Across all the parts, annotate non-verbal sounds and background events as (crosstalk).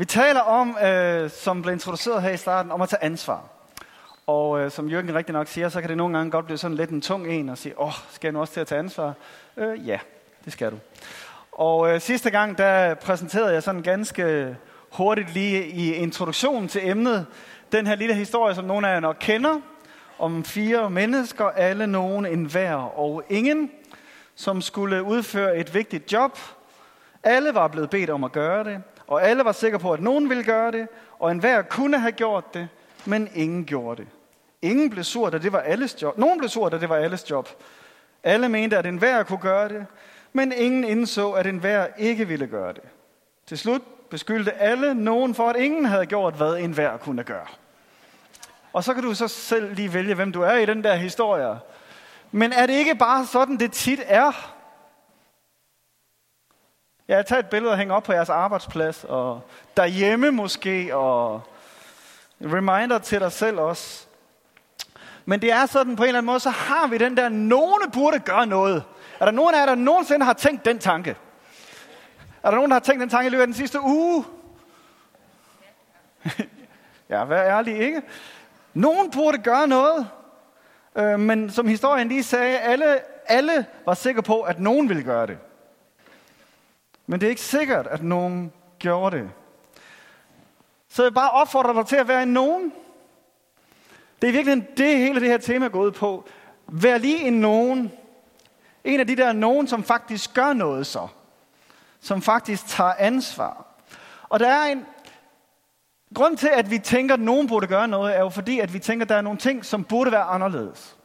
Vi taler om, øh, som blev introduceret her i starten, om at tage ansvar. Og øh, som Jørgen rigtig nok siger, så kan det nogle gange godt blive sådan lidt en tung en og sige, åh, skal jeg nu også til at tage ansvar? Øh, ja, det skal du. Og øh, sidste gang, der præsenterede jeg sådan ganske hurtigt lige i introduktionen til emnet, den her lille historie, som nogle af jer nok kender, om fire mennesker, alle nogen, en hver og ingen, som skulle udføre et vigtigt job. Alle var blevet bedt om at gøre det, og alle var sikre på, at nogen ville gøre det, og enhver kunne have gjort det, men ingen gjorde det. Ingen blev sur, da det var alles job. Nogen blev sur, da det var alles job. Alle mente, at enhver kunne gøre det, men ingen indså, at enhver ikke ville gøre det. Til slut beskyldte alle nogen for, at ingen havde gjort, hvad enhver kunne gøre. Og så kan du så selv lige vælge, hvem du er i den der historie. Men er det ikke bare sådan, det tit er? Ja, tag et billede og hæng op på jeres arbejdsplads, og derhjemme måske, og reminder til dig selv også. Men det er sådan på en eller anden måde, så har vi den der, nogen burde gøre noget. Er der nogen af jer, der nogensinde har tænkt den tanke? Er der nogen, der har tænkt den tanke i løbet af den sidste uge? (laughs) ja, vær ærlig, ikke? Nogen burde gøre noget, øh, men som historien lige sagde, alle, alle var sikre på, at nogen ville gøre det. Men det er ikke sikkert, at nogen gjorde det. Så jeg bare opfordrer dig til at være en nogen. Det er virkelig det, hele det her tema går ud på. Vær lige en nogen. En af de der nogen, som faktisk gør noget så. Som faktisk tager ansvar. Og der er en grund til, at vi tænker, at nogen burde gøre noget, er jo fordi, at vi tænker, at der er nogle ting, som burde være anderledes.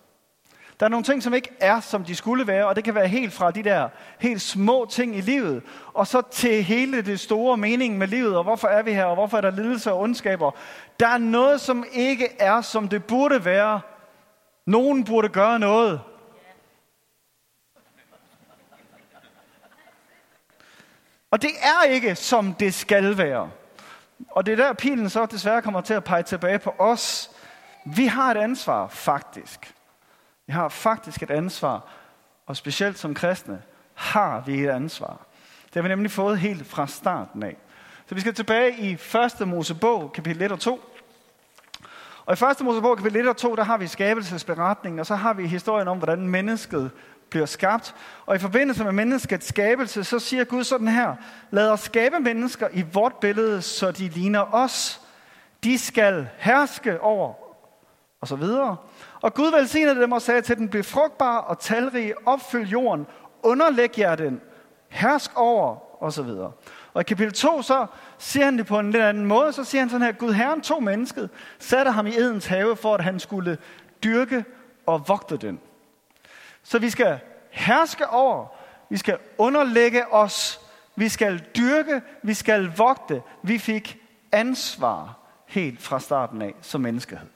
Der er nogle ting, som ikke er, som de skulle være, og det kan være helt fra de der helt små ting i livet, og så til hele det store mening med livet, og hvorfor er vi her, og hvorfor er der lidelse og ondskaber. Der er noget, som ikke er, som det burde være. Nogen burde gøre noget. Og det er ikke, som det skal være. Og det er der, pilen så desværre kommer til at pege tilbage på os. Vi har et ansvar, faktisk. Vi har faktisk et ansvar, og specielt som kristne har vi et ansvar. Det har vi nemlig fået helt fra starten af. Så vi skal tilbage i 1. Mosebog, kapitel 1 og 2. Og i 1. Mosebog, kapitel 1 og 2, der har vi skabelsesberetningen, og så har vi historien om, hvordan mennesket bliver skabt. Og i forbindelse med menneskets skabelse, så siger Gud sådan her, lad os skabe mennesker i vort billede, så de ligner os. De skal herske over, og så videre. Og Gud velsignede dem og sagde til den, bliv frugtbar og talrig, opfyld jorden, underlæg jer den, hersk over, og så videre. Og i kapitel 2, så siger han det på en lidt anden måde. Så siger han sådan her, Gud Herren tog mennesket, satte ham i Edens have, for at han skulle dyrke og vogte den. Så vi skal herske over, vi skal underlægge os, vi skal dyrke, vi skal vogte. Vi fik ansvar helt fra starten af som menneskehed.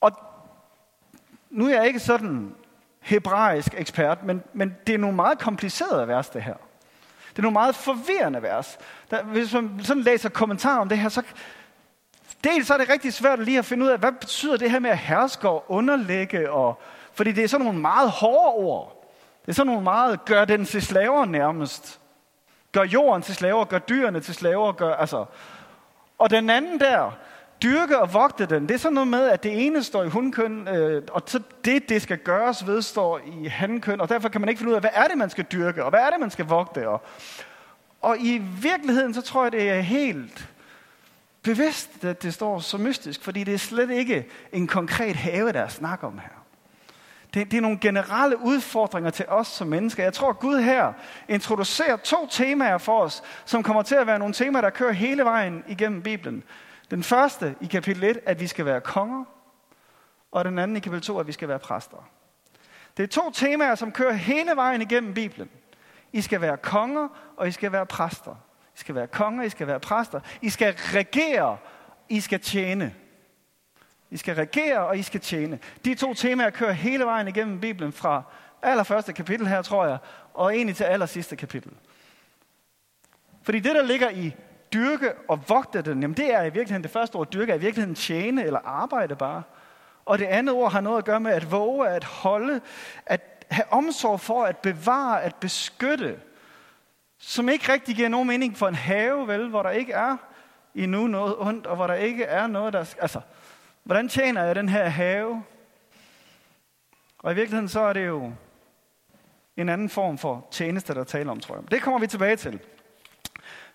Og nu er jeg ikke sådan hebraisk ekspert, men, men det er nogle meget komplicerede vers, det her. Det er nogle meget forvirrende vers. Der, hvis man sådan læser kommentarer om det her, så dels så er det rigtig svært lige at finde ud af, hvad betyder det her med at herske og underlægge, og, fordi det er sådan nogle meget hårde ord. Det er sådan nogle meget, gør den til slaver nærmest. Gør jorden til slaver, gør dyrene til slaver, gør, altså. Og den anden der, dyrke og vogte den, det er sådan noget med, at det ene står i hundkøn, øh, og så det, det skal gøres ved, står i hankøn, og derfor kan man ikke finde ud af, hvad er det, man skal dyrke, og hvad er det, man skal vogte. Og, og i virkeligheden, så tror jeg, det er helt bevidst, at det står så mystisk, fordi det er slet ikke en konkret have, der er snak om her. Det, det er nogle generelle udfordringer til os som mennesker. Jeg tror, at Gud her introducerer to temaer for os, som kommer til at være nogle temaer, der kører hele vejen igennem Bibelen. Den første i kapitel 1, at vi skal være konger, og den anden i kapitel 2, at vi skal være præster. Det er to temaer, som kører hele vejen igennem Bibelen. I skal være konger, og I skal være præster. I skal være konger, I skal være præster. I skal regere, I skal tjene. I skal regere, og I skal tjene. De to temaer kører hele vejen igennem Bibelen fra allerførste kapitel her, tror jeg, og egentlig til aller sidste kapitel. Fordi det, der ligger i dyrke og vogte den, jamen det er i virkeligheden det første ord, dyrke er i virkeligheden tjene eller arbejde bare. Og det andet ord har noget at gøre med at våge, at holde, at have omsorg for, at bevare, at beskytte. som ikke rigtig giver nogen mening for en have, vel, hvor der ikke er endnu noget ondt, og hvor der ikke er noget, der... Altså, hvordan tjener jeg den her have? Og i virkeligheden så er det jo en anden form for tjeneste, der taler om, tror jeg. Det kommer vi tilbage til.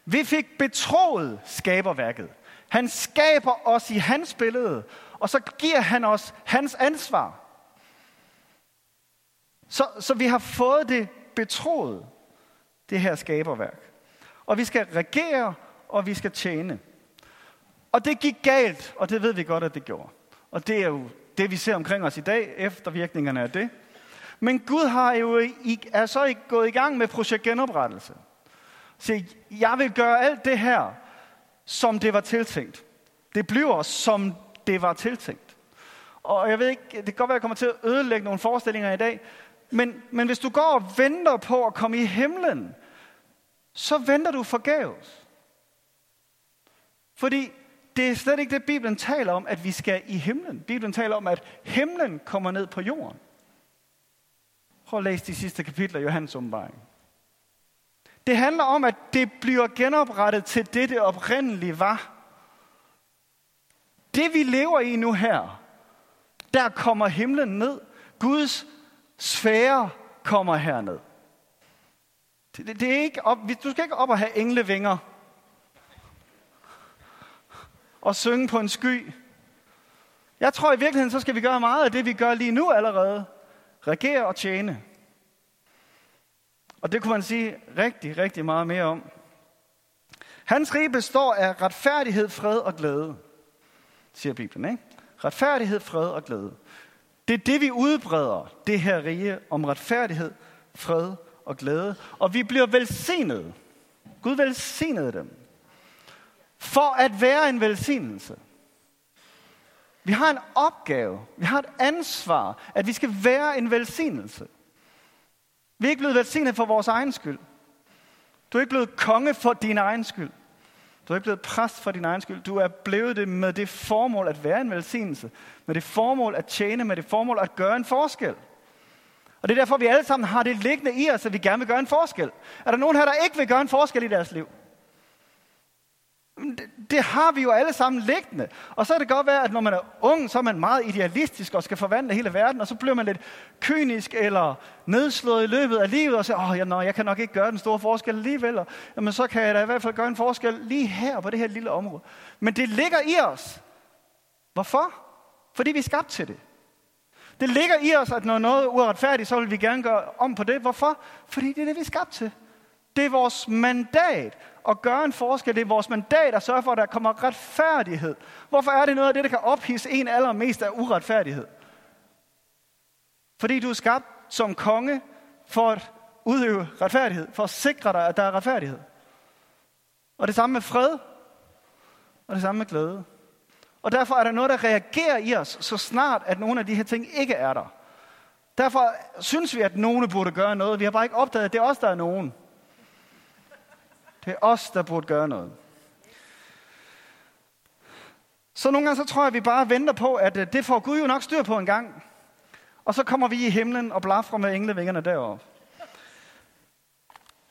Vi fik betroet skaberværket. Han skaber os i hans billede, og så giver han os hans ansvar. Så, så vi har fået det betroet, det her skaberværk. Og vi skal regere, og vi skal tjene. Og det gik galt, og det ved vi godt, at det gjorde. Og det er jo det, vi ser omkring os i dag, eftervirkningerne af det. Men Gud har jo er så ikke gået i gang med projekt genoprettelse siger, jeg vil gøre alt det her, som det var tiltænkt. Det bliver, som det var tiltænkt. Og jeg ved ikke, det kan godt være, at jeg kommer til at ødelægge nogle forestillinger i dag, men, men hvis du går og venter på at komme i himlen, så venter du forgæves. Fordi det er slet ikke det, Bibelen taler om, at vi skal i himlen. Bibelen taler om, at himlen kommer ned på jorden. Prøv at læse de sidste kapitler i Johannes åbenbaring. Det handler om, at det bliver genoprettet til det, det oprindelige var. Det vi lever i nu her, der kommer himlen ned. Guds sfære kommer herned. Det, det, det er ikke op, du skal ikke op og have englevinger og synge på en sky. Jeg tror i virkeligheden, så skal vi gøre meget af det, vi gør lige nu allerede. Regere og tjene. Og det kunne man sige rigtig, rigtig meget mere om. Hans rige består af retfærdighed, fred og glæde, siger Bibelen. Ikke? Retfærdighed, fred og glæde. Det er det, vi udbreder, det her rige om retfærdighed, fred og glæde. Og vi bliver velsignet. Gud velsignede dem. For at være en velsignelse. Vi har en opgave, vi har et ansvar, at vi skal være en velsignelse. Vi er ikke blevet velsignet for vores egen skyld. Du er ikke blevet konge for din egen skyld. Du er ikke blevet præst for din egen skyld. Du er blevet det med det formål at være en velsignelse. Med det formål at tjene. Med det formål at gøre en forskel. Og det er derfor, vi alle sammen har det liggende i os, at vi gerne vil gøre en forskel. Er der nogen her, der ikke vil gøre en forskel i deres liv? Det, har vi jo alle sammen liggende. Og så er det godt være, at når man er ung, så er man meget idealistisk og skal forvandle hele verden, og så bliver man lidt kynisk eller nedslået i løbet af livet, og siger, åh, jeg, jeg kan nok ikke gøre den store forskel alligevel, og jamen, så kan jeg da i hvert fald gøre en forskel lige her på det her lille område. Men det ligger i os. Hvorfor? Fordi vi er skabt til det. Det ligger i os, at når noget er uretfærdigt, så vil vi gerne gøre om på det. Hvorfor? Fordi det er det, vi er skabt til. Det er vores mandat at gøre en forskel. Det er vores mandat at sørge for, at der kommer retfærdighed. Hvorfor er det noget af det, der kan ophisse en allermest af uretfærdighed? Fordi du er skabt som konge for at udøve retfærdighed, for at sikre dig, at der er retfærdighed. Og det samme med fred, og det samme med glæde. Og derfor er der noget, der reagerer i os, så snart, at nogle af de her ting ikke er der. Derfor synes vi, at nogen burde gøre noget. Vi har bare ikke opdaget, at det er os, der er nogen. Det er os, der burde gøre noget. Så nogle gange så tror jeg, at vi bare venter på, at øh, det får Gud jo nok styr på en gang. Og så kommer vi i himlen og blafrer med englevingerne deroppe.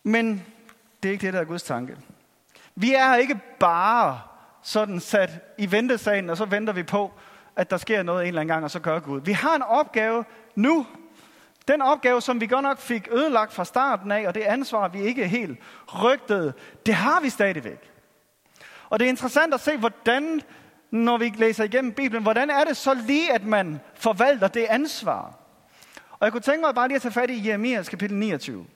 Men det er ikke det, der er Guds tanke. Vi er ikke bare sådan sat i ventesagen, og så venter vi på, at der sker noget en eller anden gang, og så gør Gud. Vi har en opgave nu, den opgave, som vi godt nok fik ødelagt fra starten af, og det ansvar, vi ikke helt rygtede, det har vi stadigvæk. Og det er interessant at se, hvordan, når vi læser igennem Bibelen, hvordan er det så lige, at man forvalter det ansvar? Og jeg kunne tænke mig bare lige at tage fat i Jeremias kapitel 29.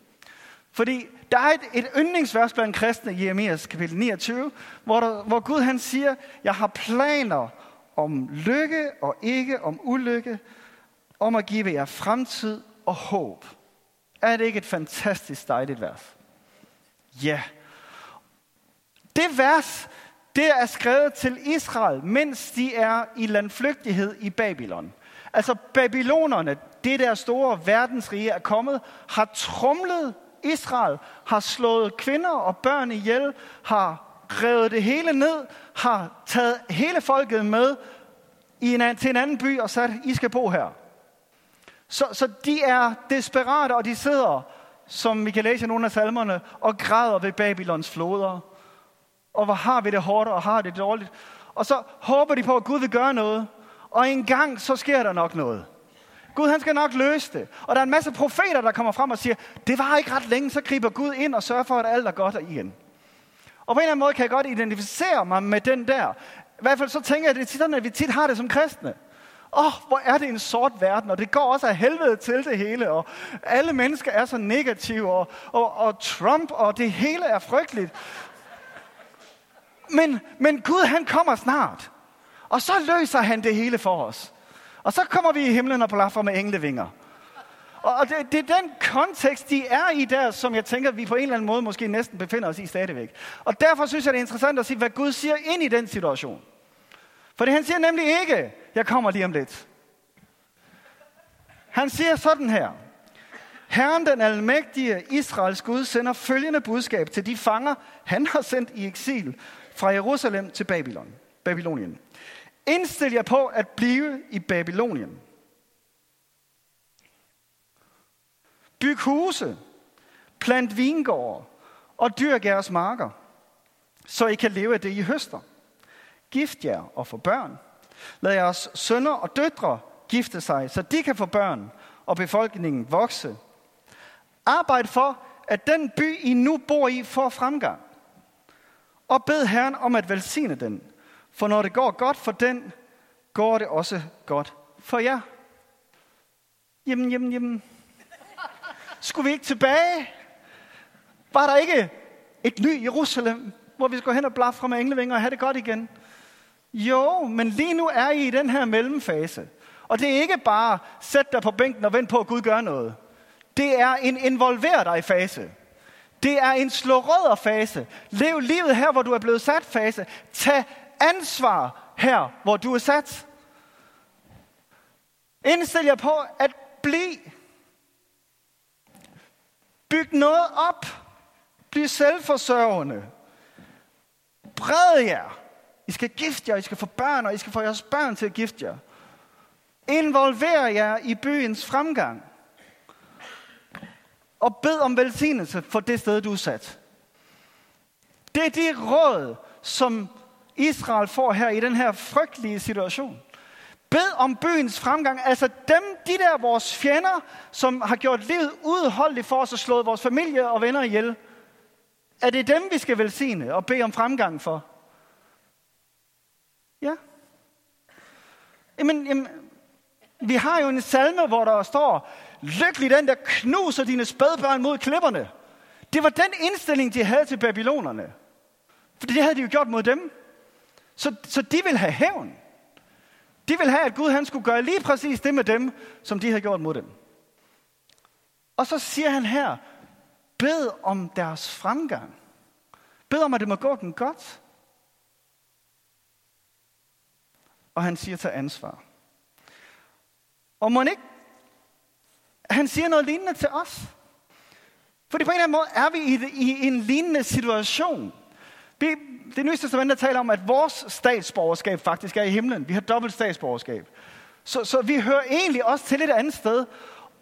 Fordi der er et, et yndlingsvers blandt kristne i Jeremias kapitel 29, hvor, der, hvor Gud han siger, jeg har planer om lykke og ikke om ulykke, om at give jer fremtid og håb. Er det ikke et fantastisk dejligt vers? Ja. Det vers, det er skrevet til Israel, mens de er i landflygtighed i Babylon. Altså babylonerne, det der store verdensrige er kommet, har trumlet Israel, har slået kvinder og børn ihjel, har revet det hele ned, har taget hele folket med i en, til en anden by og sagt, I skal bo her. Så, så de er desperate, og de sidder som vi kan læse i nogle af salmerne, og græder ved Babylons floder. Og hvor har vi det hårdt, og har det dårligt. Og så håber de på, at Gud vil gøre noget. Og en gang, så sker der nok noget. Gud, han skal nok løse det. Og der er en masse profeter, der kommer frem og siger, det var ikke ret længe, så griber Gud ind og sørger for, at alt er godt igen. Og på en eller anden måde kan jeg godt identificere mig med den der. I hvert fald så tænker jeg, at det er sådan, at vi tit har det som kristne. Åh, oh, hvor er det en sort verden, og det går også af helvede til det hele, og alle mennesker er så negative, og, og, og Trump, og det hele er frygteligt. Men, men Gud, han kommer snart, og så løser han det hele for os. Og så kommer vi i himlen og blaffer med englevinger. Og det, det er den kontekst, de er i der, som jeg tænker, vi på en eller anden måde måske næsten befinder os i stadigvæk. Og derfor synes jeg, det er interessant at se, hvad Gud siger ind i den situation. For han siger nemlig ikke, jeg kommer lige om lidt. Han siger sådan her. Herren den almægtige Israels Gud sender følgende budskab til de fanger, han har sendt i eksil fra Jerusalem til Babylon, Babylonien. Indstil jer på at blive i Babylonien. Byg huse, plant vingårde og dyrk jeres marker, så I kan leve af det, I høster. Gift jer og få børn. Lad jeres sønner og døtre gifte sig, så de kan få børn og befolkningen vokse. Arbejd for, at den by, I nu bor i, får fremgang. Og bed Herren om at velsigne den, for når det går godt for den, går det også godt for jer. Jamen, jamen, jamen. Skulle vi ikke tilbage? Var der ikke et nyt Jerusalem, hvor vi skulle hen og blafre med englevinger og have det godt igen? Jo, men lige nu er I i den her mellemfase. Og det er ikke bare, sæt dig på bænken og vent på, at Gud gør noget. Det er en involver dig fase. Det er en slå rødder fase. Lev livet her, hvor du er blevet sat fase. Tag ansvar her, hvor du er sat. Indstil jer på at blive. Byg noget op. Bliv selvforsørgende. Bred jer. I skal gifte jer, I skal få børn, og I skal få jeres børn til at gifte jer. Involver jer i byens fremgang. Og bed om velsignelse for det sted, du er sat. Det er det råd, som Israel får her i den her frygtelige situation. Bed om byens fremgang. Altså dem, de der vores fjender, som har gjort livet udholdeligt for os og slået vores familie og venner ihjel. Er det dem, vi skal velsigne og bede om fremgang for? Ja. Jamen, jamen, vi har jo en salme, hvor der står, lykkelig den, der knuser dine spædbørn mod klipperne. Det var den indstilling, de havde til babylonerne. For det havde de jo gjort mod dem. Så, så de vil have hævn. De vil have, at Gud han skulle gøre lige præcis det med dem, som de havde gjort mod dem. Og så siger han her, bed om deres fremgang. Bed om, at det må gå dem godt. Og han siger, til ansvar. Og må ikke, han siger noget lignende til os. Fordi på en eller anden måde er vi i, i en lignende situation. Vi, det nye testament taler om, at vores statsborgerskab faktisk er i himlen. Vi har dobbelt statsborgerskab. Så, så vi hører egentlig også til et andet sted.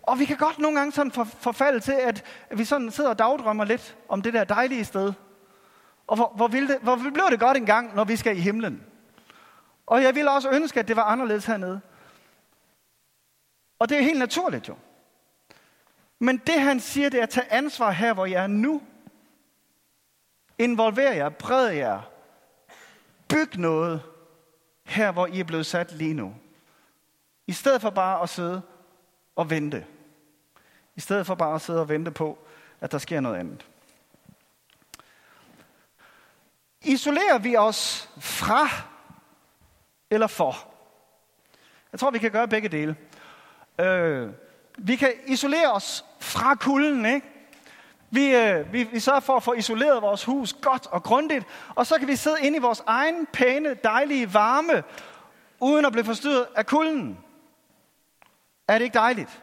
Og vi kan godt nogle gange sådan for, forfalde til, at vi sådan sidder og dagdrømmer lidt om det der dejlige sted. Og hvor, hvor, vil det, hvor blev det godt engang, når vi skal i himlen? Og jeg ville også ønske, at det var anderledes hernede. Og det er helt naturligt jo. Men det han siger, det er at tage ansvar her, hvor jeg er nu. Involver jer, bred jer. Byg noget her, hvor I er blevet sat lige nu. I stedet for bare at sidde og vente. I stedet for bare at sidde og vente på, at der sker noget andet. Isolerer vi os fra eller for? Jeg tror, vi kan gøre begge dele. Øh, vi kan isolere os fra kulden, ikke? Vi, øh, vi, vi sørger for at få isoleret vores hus godt og grundigt, og så kan vi sidde inde i vores egen pæne, dejlige varme, uden at blive forstyrret af kulden. Er det ikke dejligt?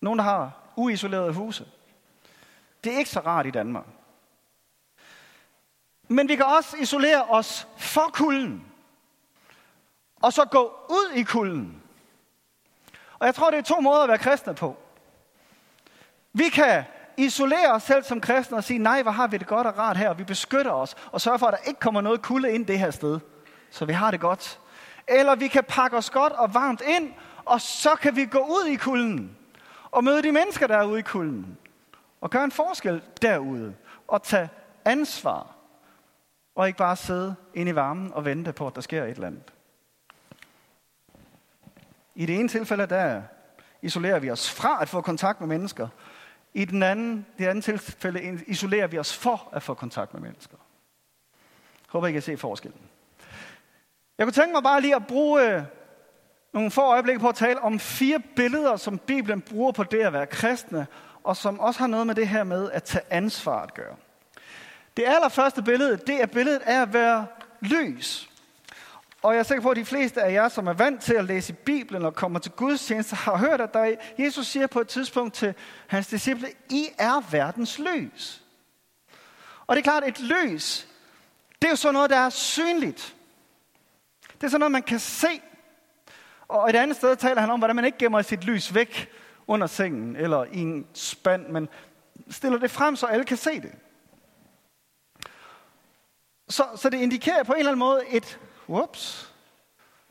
Nogen, der har uisolerede huse. Det er ikke så rart i Danmark. Men vi kan også isolere os for kulden. Og så gå ud i kulden. Og jeg tror, det er to måder at være kristne på. Vi kan isolere os selv som kristne og sige, nej, hvor har vi det godt og rart her, og vi beskytter os, og sørger for, at der ikke kommer noget kulde ind det her sted, så vi har det godt. Eller vi kan pakke os godt og varmt ind, og så kan vi gå ud i kulden, og møde de mennesker, der er ude i kulden, og gøre en forskel derude, og tage ansvar, og ikke bare sidde inde i varmen og vente på, at der sker et eller andet. I det ene tilfælde, der isolerer vi os fra at få kontakt med mennesker. I den anden, det andet tilfælde isolerer vi os for at få kontakt med mennesker. Jeg håber, I kan se forskellen. Jeg kunne tænke mig bare lige at bruge øh, nogle få øjeblikke på at tale om fire billeder, som Bibelen bruger på det at være kristne, og som også har noget med det her med at tage ansvar at gøre. Det allerførste billede, det er billedet af at være lys. Og jeg er sikker på, at de fleste af jer, som er vant til at læse Bibelen og kommer til Guds tjeneste, har hørt, at der Jesus siger på et tidspunkt til hans disciple, I er verdens lys. Og det er klart, et lys, det er jo sådan noget, der er synligt. Det er sådan noget, man kan se. Og et andet sted taler han om, hvordan man ikke gemmer sit lys væk under sengen eller i en spand, men stiller det frem, så alle kan se det. Så, så det indikerer på en eller anden måde et Whoops.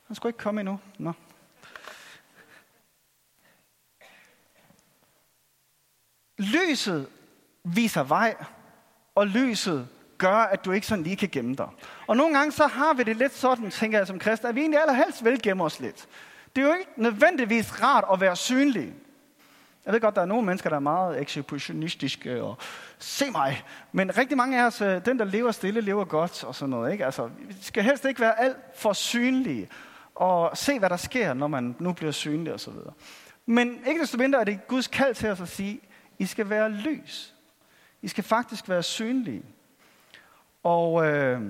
Han skulle ikke komme endnu. Nå. Lyset viser vej, og lyset gør, at du ikke sådan lige kan gemme dig. Og nogle gange så har vi det lidt sådan, tænker jeg som kristen, at vi egentlig allerhelst vil gemme os lidt. Det er jo ikke nødvendigvis rart at være synlig. Jeg ved godt, der er nogle mennesker, der er meget exhibitionistiske øh, og se mig. Men rigtig mange af os, øh, den der lever stille, lever godt og sådan noget. Ikke? Altså, vi skal helst ikke være alt for synlige og se, hvad der sker, når man nu bliver synlig og så videre. Men ikke desto mindre er det Guds kald til os at sige, I skal være lys. I skal faktisk være synlige. Og øh,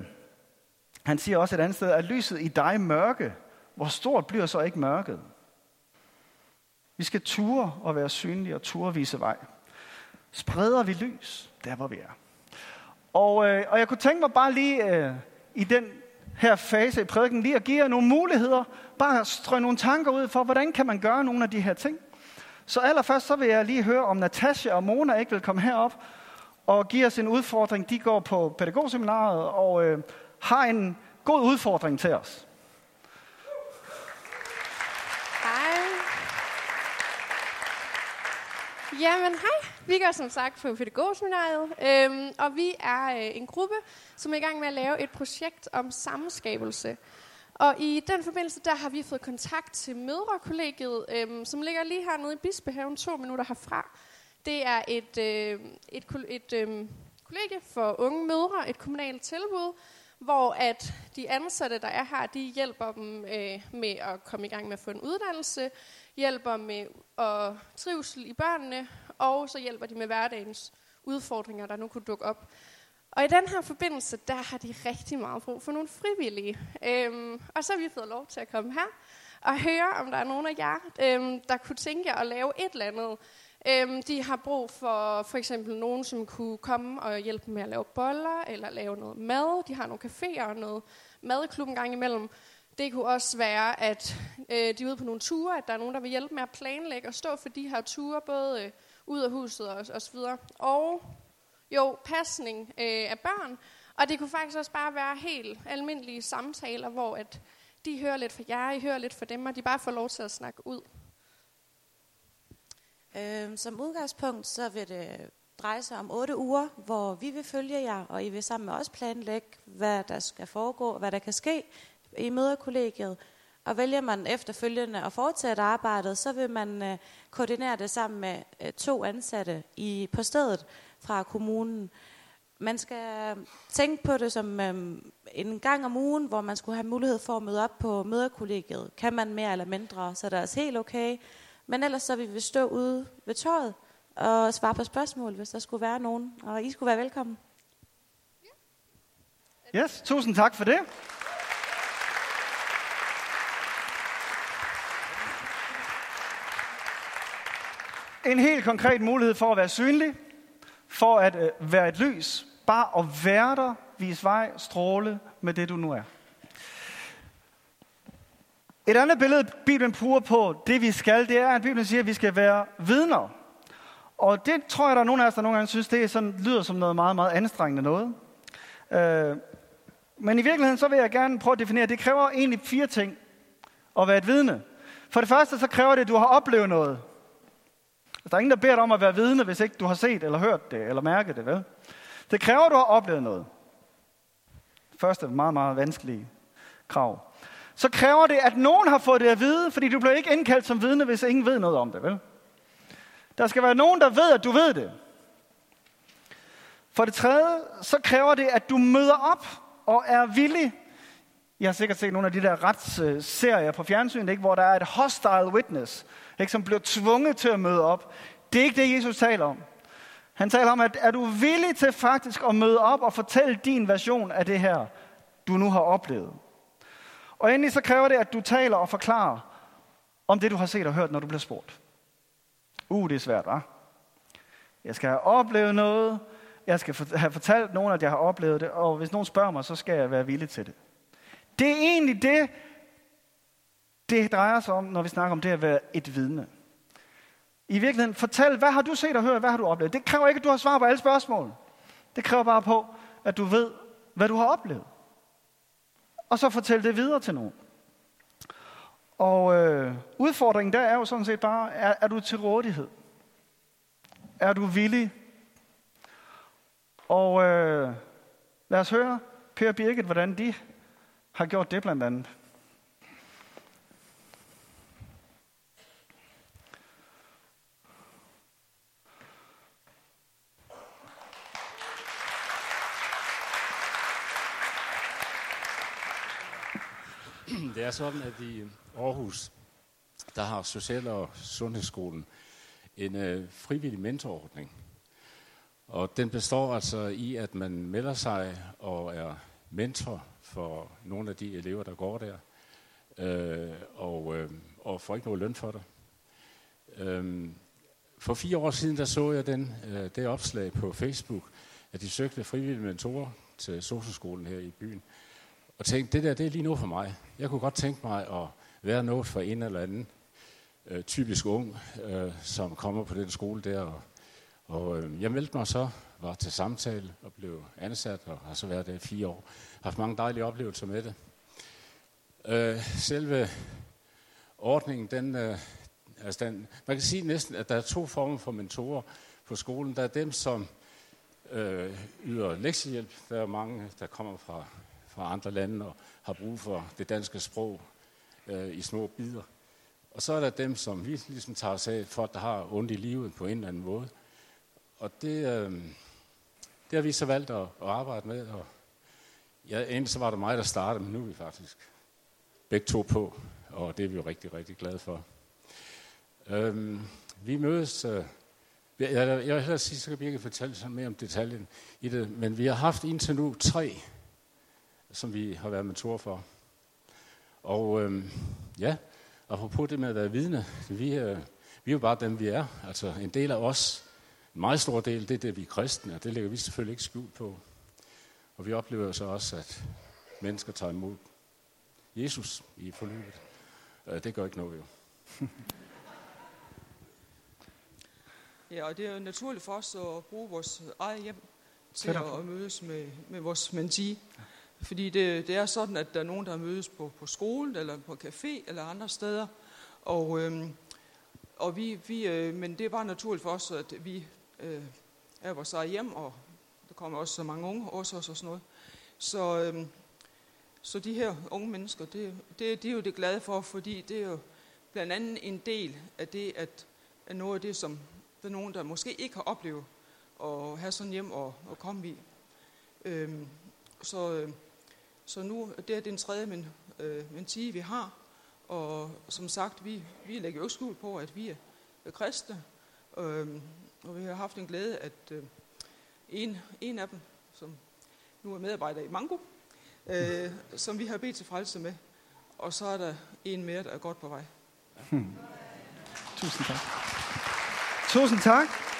han siger også et andet sted, at lyset i dig mørke, hvor stort bliver så ikke mørket? Vi skal ture og være synlige og ture vise vej. Spreder vi lys, der hvor vi er. Og, øh, og jeg kunne tænke mig bare lige øh, i den her fase i prædiken, lige at give jer nogle muligheder, bare strø nogle tanker ud for, hvordan kan man gøre nogle af de her ting. Så allerførst så vil jeg lige høre, om Natasha og Mona ikke vil komme herop og give os en udfordring. De går på pædagogseminaret og øh, har en god udfordring til os. Jamen hej, vi går som sagt på pædagogseminariet, øhm, og vi er øh, en gruppe, som er i gang med at lave et projekt om sammenskabelse. Og i den forbindelse, der har vi fået kontakt til Mødrekollegiet, øhm, som ligger lige hernede i Bispehaven, to minutter herfra. Det er et, øh, et, et, et øh, kollegie for unge mødre, et kommunalt tilbud, hvor at de ansatte, der er her, de hjælper dem øh, med at komme i gang med at få en uddannelse, hjælper med at trivsel i børnene, og så hjælper de med hverdagens udfordringer, der nu kunne dukke op. Og i den her forbindelse, der har de rigtig meget brug for nogle frivillige. Øhm, og så har vi fået lov til at komme her og høre, om der er nogen af jer, øhm, der kunne tænke jer at lave et eller andet. Øhm, de har brug for for eksempel nogen, som kunne komme og hjælpe med at lave boller, eller lave noget mad. De har nogle caféer og noget madklub en gang imellem. Det kunne også være, at øh, de er ude på nogle ture, at der er nogen, der vil hjælpe med at planlægge og stå for de her ture, både øh, ud af huset og, og så videre. Og jo, pasning øh, af børn. Og det kunne faktisk også bare være helt almindelige samtaler, hvor at de hører lidt for jer, I hører lidt for dem, og de bare får lov til at snakke ud. Øh, som udgangspunkt, så vil det dreje sig om otte uger, hvor vi vil følge jer, og I vil sammen med os planlægge, hvad der skal foregå, hvad der kan ske i møderkollegiet. Og vælger man efterfølgende at fortsætte arbejdet, så vil man øh, koordinere det sammen med øh, to ansatte i, på stedet fra kommunen. Man skal tænke på det som øh, en gang om ugen, hvor man skulle have mulighed for at møde op på møderkollegiet. Kan man mere eller mindre, så det er også helt okay. Men ellers så vil vi stå ude ved tøjet og svare på spørgsmål, hvis der skulle være nogen. Og I skulle være velkommen. Yes, tusind tak for det. En helt konkret mulighed for at være synlig, for at øh, være et lys, bare at være der, vise vej, stråle med det, du nu er. Et andet billede, Bibelen bruger på det, vi skal, det er, at Bibelen siger, at vi skal være vidner. Og det tror jeg, der er nogen af os, der nogle gange synes, det er sådan, lyder som noget meget, meget anstrengende noget. Øh, men i virkeligheden, så vil jeg gerne prøve at definere, at det kræver egentlig fire ting at være et vidne. For det første, så kræver det, at du har oplevet noget. Altså, der er ingen, der beder dig om at være vidne, hvis ikke du har set eller hørt det, eller mærket det, vel? Det kræver, at du har oplevet noget. Første meget, meget vanskelige krav. Så kræver det, at nogen har fået det at vide, fordi du bliver ikke indkaldt som vidne, hvis ingen ved noget om det, vel? Der skal være nogen, der ved, at du ved det. For det tredje, så kræver det, at du møder op og er villig. Jeg har sikkert set nogle af de der retsserier på fjernsynet, ikke, hvor der er et hostile witness, ikke, som bliver tvunget til at møde op. Det er ikke det, Jesus taler om. Han taler om, at er du villig til faktisk at møde op og fortælle din version af det her, du nu har oplevet. Og endelig så kræver det, at du taler og forklarer om det, du har set og hørt, når du bliver spurgt. Uh, det er svært, hva'? Jeg skal have oplevet noget. Jeg skal have fortalt nogen, at jeg har oplevet det. Og hvis nogen spørger mig, så skal jeg være villig til det. Det er egentlig det, det drejer sig om, når vi snakker om det at være et vidne. I virkeligheden, fortæl, hvad har du set og hørt, hvad har du oplevet? Det kræver ikke, at du har svar på alle spørgsmål. Det kræver bare på, at du ved, hvad du har oplevet. Og så fortæl det videre til nogen. Og øh, udfordringen der er jo sådan set bare, er, er du til rådighed? Er du villig? Og øh, lad os høre Per Birgit, hvordan de har gjort det blandt andet. Er sådan, at i øh, Aarhus, der har Social- og Sundhedsskolen en øh, frivillig mentorordning. Og den består altså i, at man melder sig og er mentor for nogle af de elever, der går der, øh, og, øh, og får ikke noget løn for det. Øh, for fire år siden, der så jeg den, øh, det opslag på Facebook, at de søgte frivillige mentorer til socialskolen her i byen og tænkte, det der, det er lige noget for mig. Jeg kunne godt tænke mig at være noget for en eller anden øh, typisk ung, øh, som kommer på den skole der. Og, og øh, jeg meldte mig så, var til samtale og blev ansat, og har så været der i fire år. Har haft mange dejlige oplevelser med det. Øh, selve ordningen, den, øh, altså den, man kan sige næsten, at der er to former for mentorer på skolen. Der er dem, som øh, yder lektiehjælp. Der er mange, der kommer fra fra andre lande og har brug for det danske sprog øh, i små bidder. Og så er der dem, som vi ligesom tager os af, folk, der har ondt i livet på en eller anden måde. Og det, øh, det har vi så valgt at, at arbejde med. Og ja, endelig så var det mig, der startede, men nu er vi faktisk begge to på, og det er vi jo rigtig, rigtig glade for. Øhm, vi mødes... Øh, jeg, jeg, jeg vil hellere sige, så kan vi ikke fortælle sådan mere om detaljen i det, men vi har haft indtil nu tre som vi har været mentor for. Og øh, ja, apropos det med at være vidne, vi, øh, vi er jo bare dem, vi er. Altså en del af os, en meget stor del, det er det, vi er kristne, og det lægger vi selvfølgelig ikke skjult på. Og vi oplever så også, at mennesker tager imod Jesus i forløbet. Øh, det gør ikke noget jo. (laughs) Ja, og det er jo naturligt for os at bruge vores eget hjem til at mødes med, med vores mentee. Fordi det, det er sådan, at der er nogen, der mødes på, på skole, eller på café, eller andre steder. Og, øhm, og vi, vi, øh, men det er bare naturligt for os, at vi øh, er vores eget hjem, og der kommer også så mange unge også og sådan noget. Så, øhm, så de her unge mennesker, det, det, det er jo det glade for, fordi det er jo blandt andet en del af det, at, at noget af det, som der er nogen, der måske ikke har oplevet at have sådan hjem og, og komme i. Øhm, så, øh, så nu det er den tredje men, øh, mentee, vi har. Og som sagt, vi, vi lægger jo ikke skjul på, at vi er kristne. Øh, og vi har haft en glæde, at øh, en, en af dem, som nu er medarbejder i Mango, øh, (laughs) som vi har bedt til frelse med. Og så er der en mere, der er godt på vej. Hmm. Tusind tak. Tusind tak.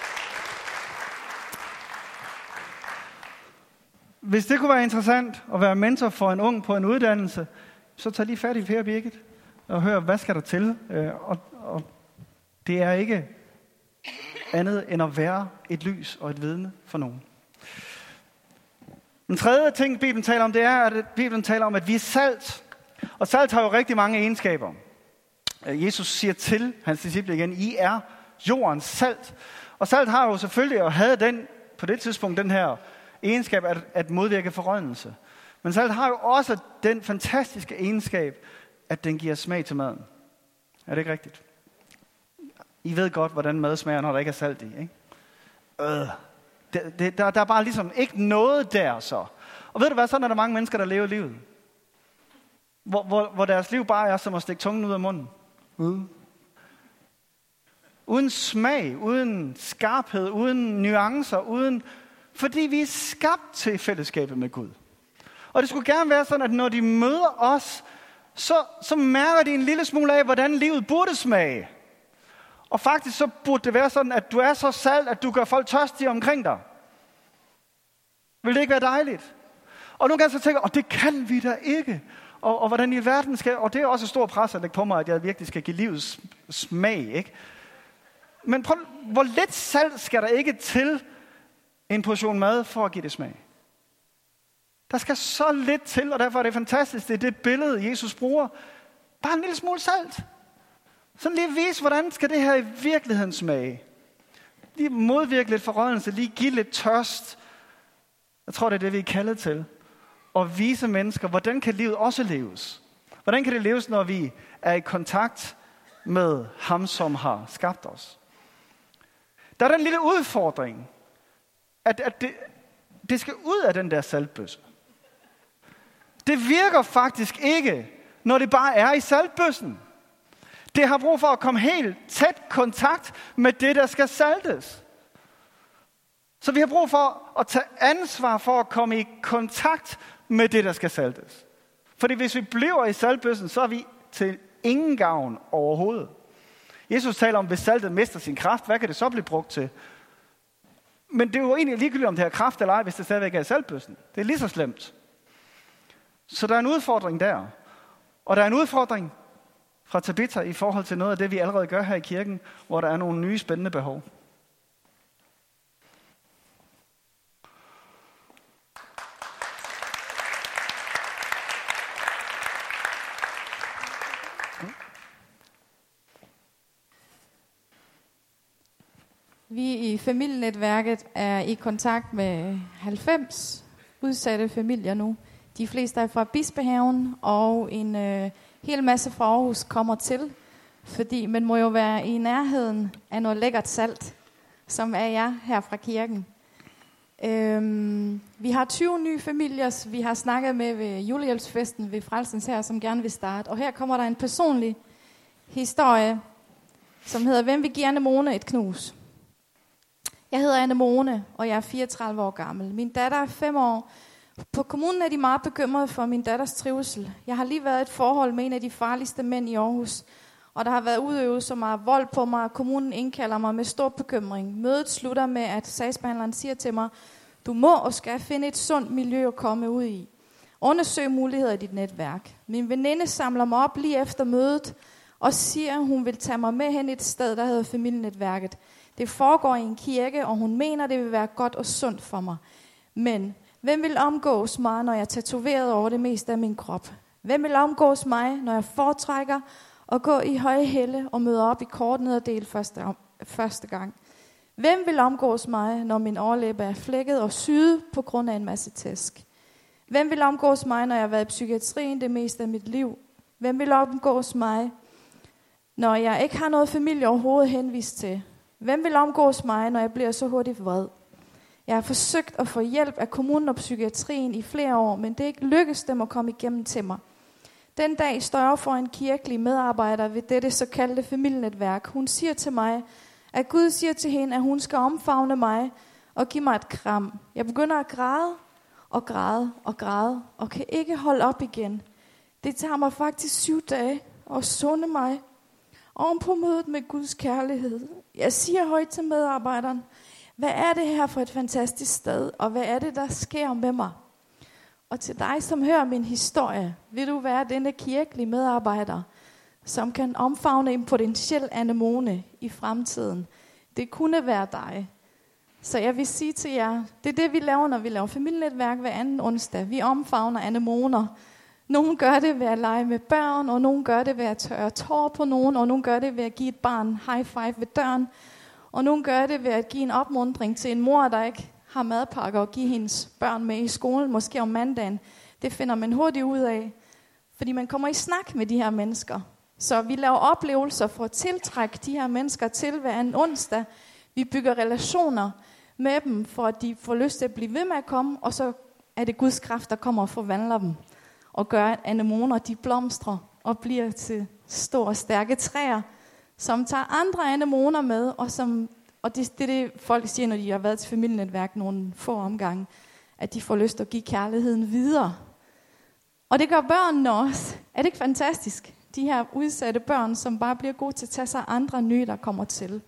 Hvis det kunne være interessant at være mentor for en ung på en uddannelse, så tag lige fat i Per Birgit og hør, hvad skal der til? Øh, og, og det er ikke andet end at være et lys og et vidne for nogen. Den tredje ting, Bibelen taler om, det er, at Bibelen taler om, at vi er salt. Og salt har jo rigtig mange egenskaber. Øh, Jesus siger til hans disciple igen, I er jordens salt. Og salt har jo selvfølgelig, og havde den på det tidspunkt, den her egenskab at, at modvirke forrødelse. Men salt har jo også den fantastiske egenskab, at den giver smag til maden. Er det ikke rigtigt? I ved godt, hvordan mad smager, når der ikke er salt i, ikke? Øh. Det, det, der, der er bare ligesom ikke noget der så. Og ved du hvad, sådan er der mange mennesker, der lever livet. Hvor, hvor, hvor deres liv bare er som at stikke tungen ud af munden. Uh. Uden smag, uden skarphed, uden nuancer, uden... Fordi vi er skabt til fællesskabet med Gud. Og det skulle gerne være sådan, at når de møder os, så, så mærker de en lille smule af, hvordan livet burde smage. Og faktisk så burde det være sådan, at du er så salt, at du gør folk tørstige omkring dig. Vil det ikke være dejligt? Og nogle gange så tænker jeg, det kan vi da ikke. Og, og hvordan i verden skal, og det er også et stort pres at lægge på mig, at jeg virkelig skal give livets smag, ikke? Men prøv, hvor lidt salt skal der ikke til en portion mad for at give det smag? Der skal så lidt til, og derfor er det fantastisk, det er det billede, Jesus bruger. Bare en lille smule salt. Sådan lige vise, hvordan skal det her i virkeligheden smage. Lige modvirke lidt forrådelse, lige give lidt tørst. Jeg tror, det er det, vi er kaldet til. At vise mennesker, hvordan kan livet også leves. Hvordan kan det leves, når vi er i kontakt med ham, som har skabt os. Der er den lille udfordring, at, at det, det skal ud af den der saltbøsse. Det virker faktisk ikke, når det bare er i saltbøssen. Det har brug for at komme helt tæt kontakt med det, der skal saltes. Så vi har brug for at tage ansvar for at komme i kontakt med det, der skal saltes. Fordi hvis vi bliver i saltbøssen, så er vi til ingen gavn overhovedet. Jesus taler om, hvis saltet mister sin kraft, hvad kan det så blive brugt til? Men det er jo egentlig ligegyldigt, om det har kraft eller ej, hvis det stadigvæk er i saltbøssen. Det er lige så slemt. Så der er en udfordring der. Og der er en udfordring fra Tabitha i forhold til noget af det, vi allerede gør her i kirken, hvor der er nogle nye spændende behov. Vi i familienetværket er i kontakt med 90 udsatte familier nu. De fleste er fra Bispehaven, og en øh, hel masse fra Aarhus kommer til, fordi man må jo være i nærheden af noget lækkert salt, som er jeg her fra kirken. Øhm, vi har 20 nye familier, vi har snakket med ved julehjælpsfesten ved Frelsens her, som gerne vil starte. Og her kommer der en personlig historie, som hedder, Hvem vil give Anne Mone et knus? Jeg hedder Anne Mone, og jeg er 34 år gammel. Min datter er 5 år. På kommunen er de meget bekymrede for min datters trivsel. Jeg har lige været i et forhold med en af de farligste mænd i Aarhus, og der har været udøvet så meget vold på mig, at kommunen indkalder mig med stor bekymring. Mødet slutter med, at sagsbehandleren siger til mig, du må og skal finde et sundt miljø at komme ud i. Undersøg muligheder i dit netværk. Min veninde samler mig op lige efter mødet og siger, at hun vil tage mig med hen et sted, der hedder familienetværket. Det foregår i en kirke, og hun mener, det vil være godt og sundt for mig. Men hvem vil omgås mig, når jeg er tatoveret over det meste af min krop? Hvem vil omgås mig, når jeg foretrækker at gå i høje helle og møde op i kort nederdel første, første gang? Hvem vil omgås mig, når min overlæbe er flækket og syet på grund af en masse tæsk? Hvem vil omgås mig, når jeg har været i psykiatrien det meste af mit liv? Hvem vil omgås mig, når jeg ikke har noget familie overhovedet henvist til? Hvem vil omgås mig, når jeg bliver så hurtigt vred? Jeg har forsøgt at få hjælp af kommunen og psykiatrien i flere år, men det er ikke lykkedes dem at komme igennem til mig. Den dag står jeg for en kirkelig medarbejder ved dette såkaldte familienetværk. Hun siger til mig, at Gud siger til hende, at hun skal omfavne mig og give mig et kram. Jeg begynder at græde og græde og græde og kan ikke holde op igen. Det tager mig faktisk syv dage at sunde mig oven på mødet med Guds kærlighed. Jeg siger højt til medarbejderen, hvad er det her for et fantastisk sted, og hvad er det, der sker med mig? Og til dig, som hører min historie, vil du være denne kirkelige medarbejder, som kan omfavne en potentiel anemone i fremtiden. Det kunne være dig. Så jeg vil sige til jer, det er det, vi laver, når vi laver familienetværk hver anden onsdag. Vi omfavner anemoner. Nogle gør det ved at lege med børn, og nogle gør det ved at tørre tår på nogen, og nogle gør det ved at give et barn high five ved døren. Og nogle gør det ved at give en opmundring til en mor, der ikke har madpakker og give hendes børn med i skolen, måske om mandagen. Det finder man hurtigt ud af, fordi man kommer i snak med de her mennesker. Så vi laver oplevelser for at tiltrække de her mennesker til hver en onsdag. Vi bygger relationer med dem, for at de får lyst til at blive ved med at komme, og så er det Guds kraft, der kommer og forvandler dem, og gør, at anemoner de blomstrer og bliver til store, stærke træer, som tager andre anemoner med, og, som, og det, det er det, folk siger, når de har været til familienetværk nogle få omgange, at de får lyst til at give kærligheden videre. Og det gør børnene også. Er det ikke fantastisk? De her udsatte børn, som bare bliver gode til at tage sig andre nye, der kommer til.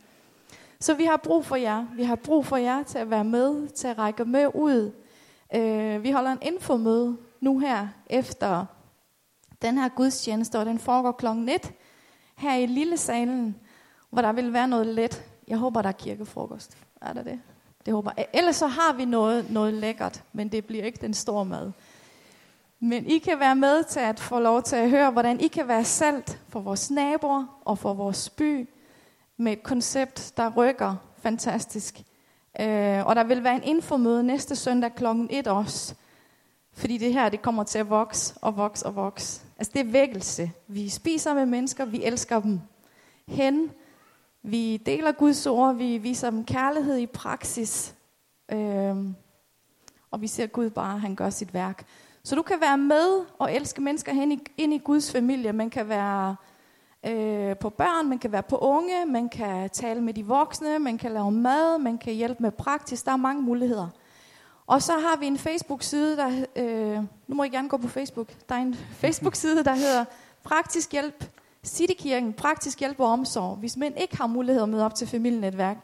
Så vi har brug for jer. Vi har brug for jer til at være med, til at række med ud. Øh, vi holder en infomøde nu her efter den her gudstjeneste, og den foregår klokken 1 her i lille salen, hvor der vil være noget let. Jeg håber, der er kirkefrokost. Er der det? Det håber jeg. Ellers så har vi noget, noget lækkert, men det bliver ikke den store mad. Men I kan være med til at få lov til at høre, hvordan I kan være salt for vores naboer og for vores by med et koncept, der rykker fantastisk. Øh, og der vil være en infomøde næste søndag kl. 1 også. Fordi det her, det kommer til at vokse og vokse og vokse. Altså det er vækkelse. Vi spiser med mennesker, vi elsker dem. Hen, vi deler Guds ord, vi viser dem kærlighed i praksis. Øhm, og vi ser Gud bare, han gør sit værk. Så du kan være med og elske mennesker hen i, ind i Guds familie. Man kan være øh, på børn, man kan være på unge, man kan tale med de voksne, man kan lave mad, man kan hjælpe med praktisk. Der er mange muligheder. Og så har vi en Facebook-side, der... Øh, nu må I gerne gå på Facebook. Der er en (laughs) Facebook-side, der hedder Praktisk Hjælp Citykirken, Praktisk Hjælp og Omsorg. Hvis mænd ikke har mulighed at møde op til familienetværk,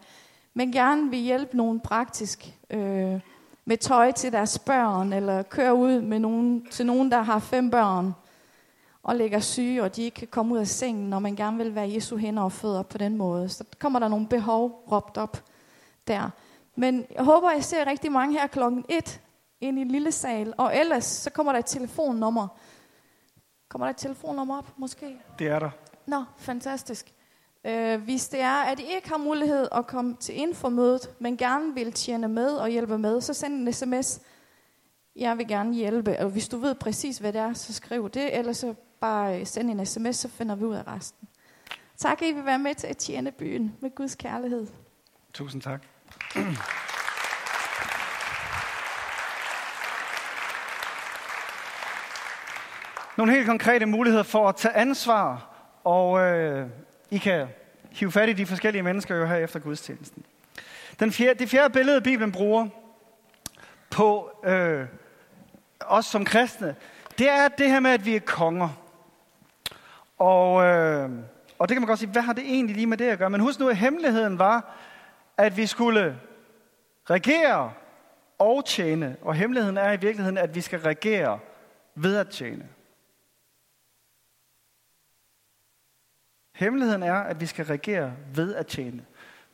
men gerne vil hjælpe nogen praktisk øh, med tøj til deres børn, eller køre ud med nogen, til nogen, der har fem børn, og ligger syge, og de ikke kan komme ud af sengen, når man gerne vil være Jesu hænder og fødder på den måde. Så kommer der nogle behov råbt op der. Men jeg håber, jeg ser rigtig mange her klokken 1 ind i en lille sal, og ellers så kommer der et telefonnummer. Kommer der et telefonnummer op, måske? Det er der. Nå, fantastisk. Øh, hvis det er, at I ikke har mulighed at komme til informødet, men gerne vil tjene med og hjælpe med, så send en sms. Jeg vil gerne hjælpe. Og hvis du ved præcis, hvad det er, så skriv det, eller så bare send en sms, så finder vi ud af resten. Tak, at I vil være med til at tjene byen med Guds kærlighed. Tusind tak. Nogle helt konkrete muligheder for at tage ansvar, og øh, I kan hive fat i de forskellige mennesker jo her efter gudstjenesten. Den fjerde, det fjerde billede, Bibelen bruger på øh, os som kristne, det er det her med, at vi er konger. Og, øh, og det kan man godt sige, hvad har det egentlig lige med det at gøre? Men husk nu, at hemmeligheden var, at vi skulle regere og tjene. Og hemmeligheden er i virkeligheden, at vi skal regere ved at tjene. Hemmeligheden er, at vi skal regere ved at tjene.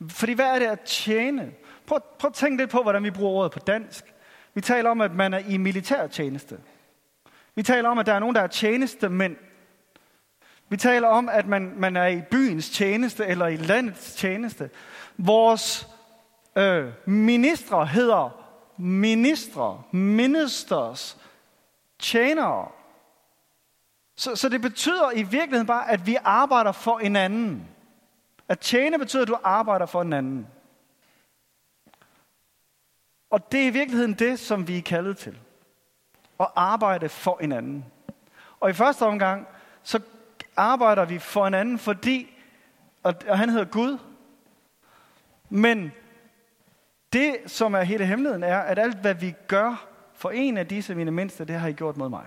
Fordi hvad er det at tjene? Prøv, prøv at tænke lidt på, hvordan vi bruger ordet på dansk. Vi taler om, at man er i militærtjeneste. Vi taler om, at der er nogen, der er tjenestemænd. Vi taler om, at man, man er i byens tjeneste eller i landets tjeneste. Vores øh, ministre hedder ministre, ministers, tjenere. Så, så det betyder i virkeligheden bare, at vi arbejder for en anden. At tjene betyder, at du arbejder for en anden. Og det er i virkeligheden det, som vi er kaldet til. At arbejde for en anden. Og i første omgang, så arbejder vi for en anden, fordi, og han hedder Gud. Men det, som er hele hemmeligheden, er, at alt, hvad vi gør for en af disse mine mindste, det har I gjort mod mig.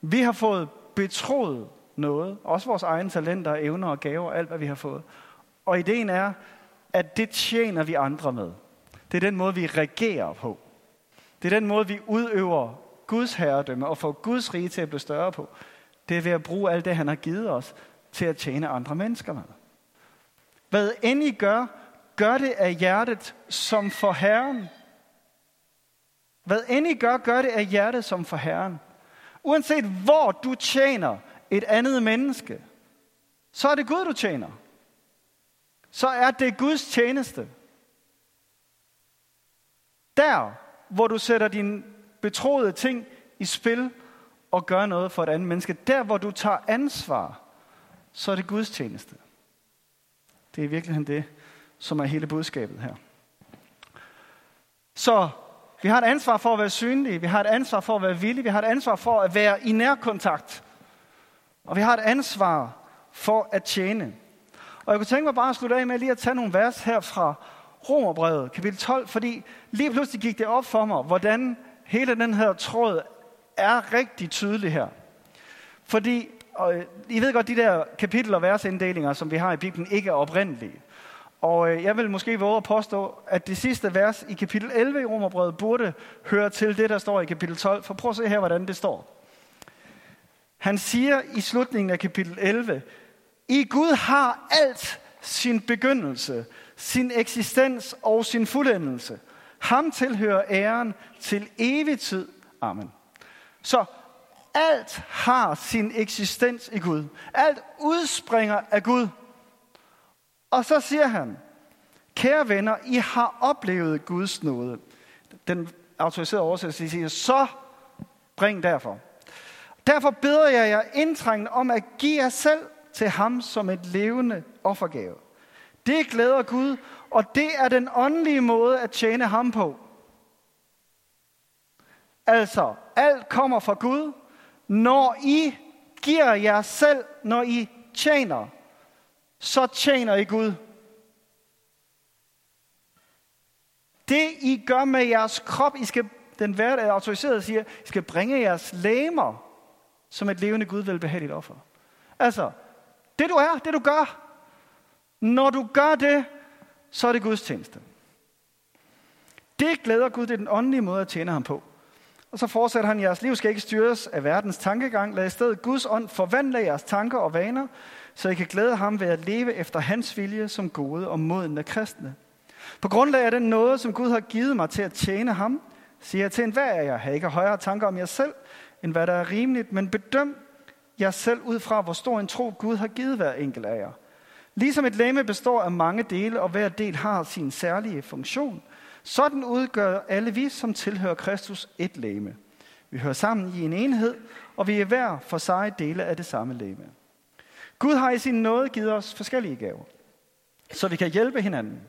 Vi har fået betroet noget, også vores egne talenter, evner og gaver, alt hvad vi har fået. Og ideen er, at det tjener vi andre med. Det er den måde, vi regerer på. Det er den måde, vi udøver Guds herredømme og får Guds rige til at blive større på. Det er ved at bruge alt det, han har givet os, til at tjene andre mennesker med. Hvad end I gør, gør det af hjertet som for Herren. Hvad end I gør, gør det af hjertet som for Herren. Uanset hvor du tjener et andet menneske, så er det Gud, du tjener. Så er det Guds tjeneste. Der, hvor du sætter dine betroede ting i spil og gør noget for et andet menneske, der hvor du tager ansvar, så er det Guds tjeneste. Det er i virkeligheden det, som er hele budskabet her. Så vi har et ansvar for at være synlige, vi har et ansvar for at være villige, vi har et ansvar for at være i nærkontakt. Og vi har et ansvar for at tjene. Og jeg kunne tænke mig bare at slutte af med lige at tage nogle vers her fra Romerbrevet, kapitel 12, fordi lige pludselig gik det op for mig, hvordan hele den her tråd er rigtig tydelig her. Fordi, og I ved godt, de der kapitel- og versinddelinger, som vi har i Bibelen, ikke er oprindelige. Og øh, jeg vil måske våge at påstå, at det sidste vers i kapitel 11 i Romerbrevet burde høre til det, der står i kapitel 12. For prøv at se her, hvordan det står. Han siger i slutningen af kapitel 11, i Gud har alt sin begyndelse, sin eksistens og sin fuldendelse. Ham tilhører æren til evig tid. Amen. Så alt har sin eksistens i Gud. Alt udspringer af Gud. Og så siger han, kære venner, I har oplevet Guds nåde. Den autoriserede oversættelse siger, så bring derfor. Derfor beder jeg jer indtrængende om at give jer selv til ham som et levende offergave. Det glæder Gud, og det er den åndelige måde at tjene ham på. Altså, alt kommer fra Gud, når I giver jer selv, når I tjener, så tjener I Gud. Det I gør med jeres krop, I skal, den hverdag autoriseret siger, I skal bringe jeres læmer som et levende Gud velbehageligt offer. Altså, det du er, det du gør, når du gør det, så er det Guds tjeneste. Det glæder Gud, det er den åndelige måde at tjene ham på. Og så fortsætter han, jeres liv skal ikke styres af verdens tankegang. Lad i stedet Guds ånd forvandle jeres tanker og vaner, så I kan glæde ham ved at leve efter hans vilje som gode og modne kristne. På grundlag af den nåde, som Gud har givet mig til at tjene ham, siger jeg til enhver af jer, har ikke højere tanker om jer selv, end hvad der er rimeligt, men bedøm jer selv ud fra, hvor stor en tro Gud har givet hver enkelt af jer. Ligesom et læme består af mange dele, og hver del har sin særlige funktion, sådan udgør alle vi, som tilhører Kristus, et læme. Vi hører sammen i en enhed, og vi er hver for sig dele af det samme læme. Gud har i sin nåde givet os forskellige gaver, så vi kan hjælpe hinanden.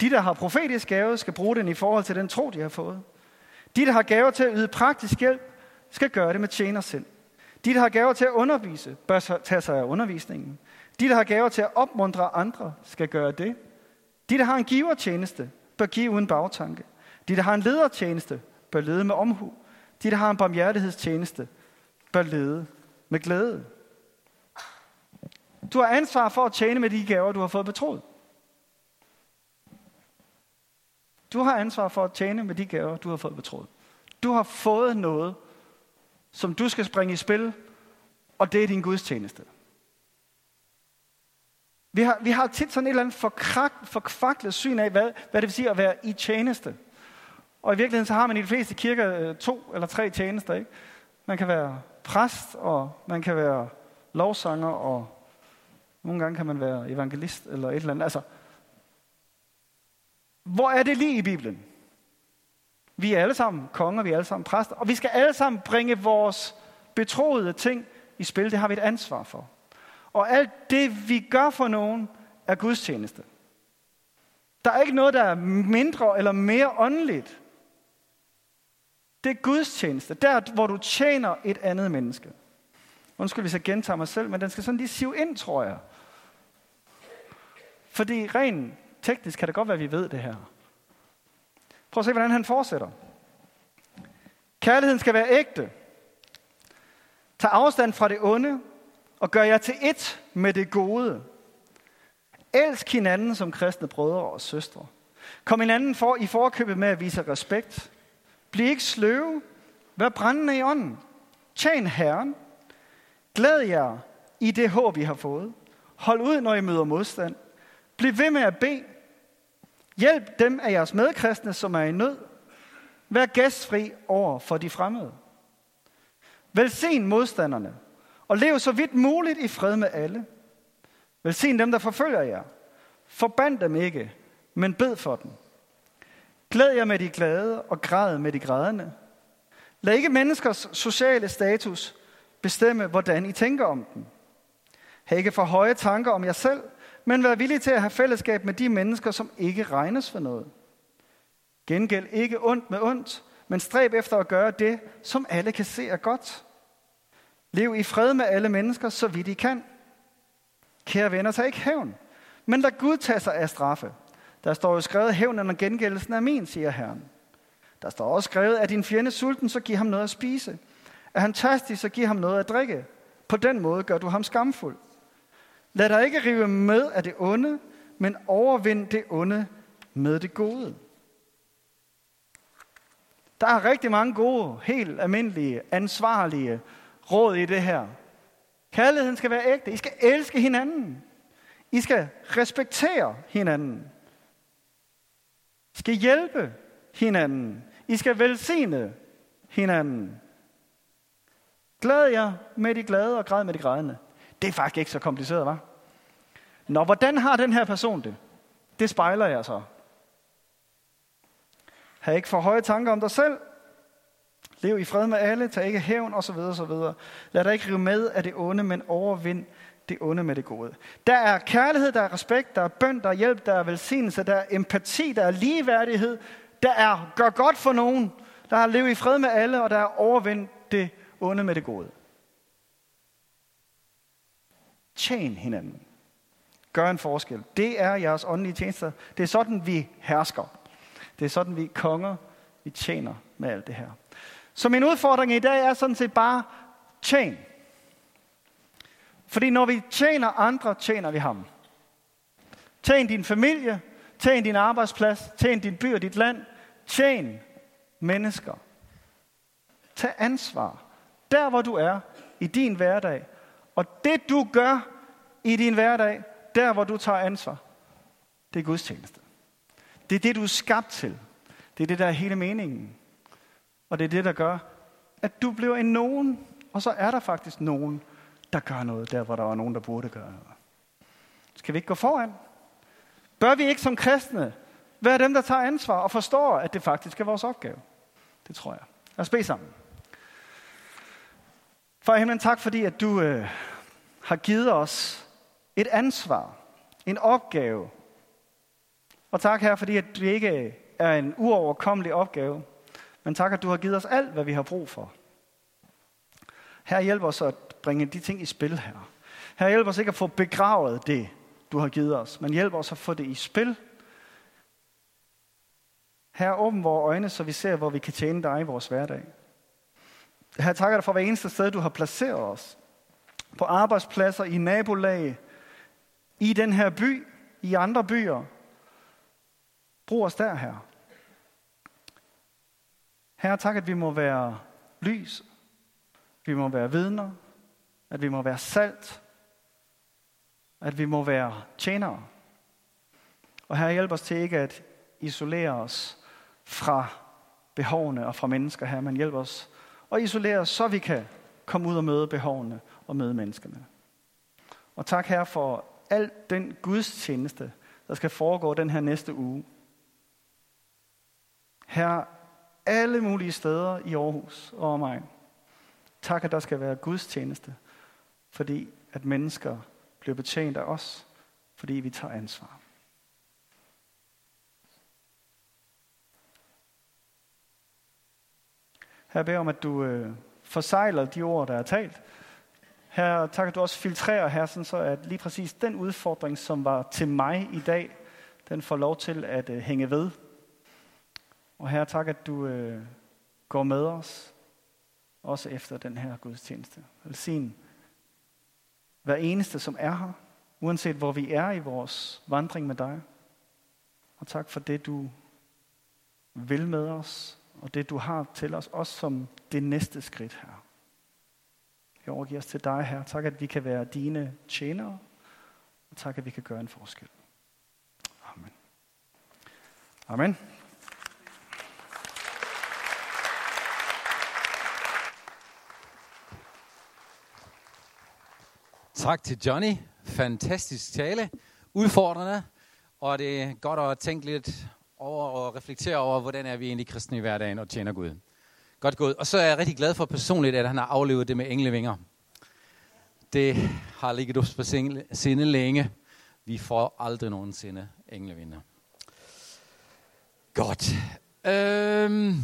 De, der har profetisk gave, skal bruge den i forhold til den tro, de har fået. De, der har gaver til at yde praktisk hjælp, skal gøre det med tjenersind. De, der har gaver til at undervise, bør tage sig af undervisningen. De, der har gaver til at opmuntre andre, skal gøre det. De, der har en givertjeneste, bør give uden bagtanke. De, der har en ledertjeneste, bør lede med omhu. De, der har en barmhjertighedstjeneste, bør lede med glæde. Du har ansvar for at tjene med de gaver, du har fået betroet. Du har ansvar for at tjene med de gaver, du har fået betroet. Du har fået noget, som du skal springe i spil, og det er din gudstjeneste. Vi har, vi har tit sådan et eller andet forkvaklet syn af, hvad, hvad det vil sige at være i tjeneste. Og i virkeligheden så har man i de fleste kirker øh, to eller tre tjenester. Ikke? Man kan være præst, og man kan være lovsanger, og nogle gange kan man være evangelist eller et eller andet. Altså, hvor er det lige i Bibelen? Vi er alle sammen konger, vi er alle sammen præster, og vi skal alle sammen bringe vores betroede ting i spil. Det har vi et ansvar for. Og alt det, vi gør for nogen, er Guds tjeneste. Der er ikke noget, der er mindre eller mere åndeligt. Det er Guds tjeneste. Der, hvor du tjener et andet menneske. Undskyld, hvis jeg gentager mig selv, men den skal sådan lige sive ind, tror jeg. Fordi rent teknisk kan det godt være, at vi ved det her. Prøv at se, hvordan han fortsætter. Kærligheden skal være ægte. Tag afstand fra det onde, og gør jer til ét med det gode. Elsk hinanden som kristne brødre og søstre. Kom hinanden for, i forkøbet med at vise respekt. Bliv ikke sløve. Vær brændende i ånden. Tjen Herren. Glæd jer i det håb, I har fået. Hold ud, når I møder modstand. Bliv ved med at bede. Hjælp dem af jeres medkristne, som er i nød. Vær gæstfri over for de fremmede. Velsign modstanderne, og lev så vidt muligt i fred med alle. Velsign dem, der forfølger jer. Forband dem ikke, men bed for dem. Glæd jer med de glade og græd med de grædende. Lad ikke menneskers sociale status bestemme, hvordan I tænker om dem. Hav ikke for høje tanker om jer selv, men vær villig til at have fællesskab med de mennesker, som ikke regnes for noget. Gengæld ikke ondt med ondt, men stræb efter at gøre det, som alle kan se er godt. Lev i fred med alle mennesker, så vidt I kan. Kære venner, tag ikke hævn, men lad Gud tage sig af straffe. Der står jo skrevet, hævn og gengældelsen er min, siger Herren. Der står også skrevet, at din fjende sulten, så giv ham noget at spise. Er han tørstig, så giv ham noget at drikke. På den måde gør du ham skamfuld. Lad dig ikke rive med af det onde, men overvind det onde med det gode. Der er rigtig mange gode, helt almindelige, ansvarlige råd i det her. Kærligheden skal være ægte. I skal elske hinanden. I skal respektere hinanden. I skal hjælpe hinanden. I skal velsigne hinanden. Glæd jer med de glade og græd med de grædende. Det er faktisk ikke så kompliceret, var? Nå, hvordan har den her person det? Det spejler jeg så. Har ikke for høje tanker om dig selv. Lev i fred med alle. Tag ikke hævn osv. osv. Lad dig ikke rive med af det onde, men overvind det onde med det gode. Der er kærlighed, der er respekt, der er bøn, der er hjælp, der er velsignelse, der er empati, der er ligeværdighed, der er gør godt for nogen, der er lev i fred med alle, og der er overvind det onde med det gode. Tjen hinanden. Gør en forskel. Det er jeres åndelige tjenester. Det er sådan, vi hersker. Det er sådan, vi konger. Vi tjener med alt det her. Så min udfordring i dag er sådan set bare, tjen. Fordi når vi tjener andre, tjener vi ham. Tjen din familie, tjen din arbejdsplads, tjen din by og dit land. Tjen mennesker. Tag ansvar. Der hvor du er i din hverdag. Og det du gør i din hverdag, der hvor du tager ansvar, det er Guds tjeneste. Det er det, du er skabt til. Det er det, der er hele meningen. Og det er det, der gør, at du bliver en nogen, og så er der faktisk nogen, der gør noget der, hvor der var nogen, der burde gøre noget. Skal vi ikke gå foran? Bør vi ikke som kristne være dem, der tager ansvar og forstår, at det faktisk er vores opgave? Det tror jeg. Lad os bede sammen. Far himlen, tak fordi, at du øh, har givet os et ansvar, en opgave. Og tak her, fordi at det ikke er en uoverkommelig opgave, men tak, at du har givet os alt, hvad vi har brug for. Her hjælp os at bringe de ting i spil her. Her hjælp os ikke at få begravet det, du har givet os, men hjælp os at få det i spil. Her åbn vores øjne, så vi ser, hvor vi kan tjene dig i vores hverdag. Her takker dig for hver eneste sted, du har placeret os. På arbejdspladser, i nabolag, i den her by, i andre byer. Brug os der her. Herre, tak, at vi må være lys. Vi må være vidner. At vi må være salt. At vi må være tjenere. Og her hjælp os til ikke at isolere os fra behovene og fra mennesker her, men hjælp os at isolere os, så vi kan komme ud og møde behovene og møde menneskene. Og tak her for al den gudstjeneste, der skal foregå den her næste uge. Her alle mulige steder i Aarhus og omegn. Tak, at der skal være gudstjeneste, fordi at mennesker bliver betjent af os, fordi vi tager ansvar. Her beder om, at du øh, forsejler de ord, der er talt. Her tak, at du også filtrerer her, sådan så at lige præcis den udfordring, som var til mig i dag, den får lov til at øh, hænge ved. Og her tak, at du øh, går med os, også efter den her gudstjeneste. Velsign hver eneste, som er her, uanset hvor vi er i vores vandring med dig. Og tak for det, du vil med os, og det, du har til os, også som det næste skridt her. Vi overgiver os til dig her. Tak, at vi kan være dine tjenere, og tak, at vi kan gøre en forskel. Amen. Amen. Tak til Johnny. Fantastisk tale. Udfordrende. Og det er godt at tænke lidt over og reflektere over, hvordan er vi egentlig kristne i hverdagen og tjener Gud. Godt gået. Og så er jeg rigtig glad for personligt, at han har aflevet det med englevinger. Det har ligget op på sinde længe. Vi får aldrig nogensinde englevinger. Godt. Øhm.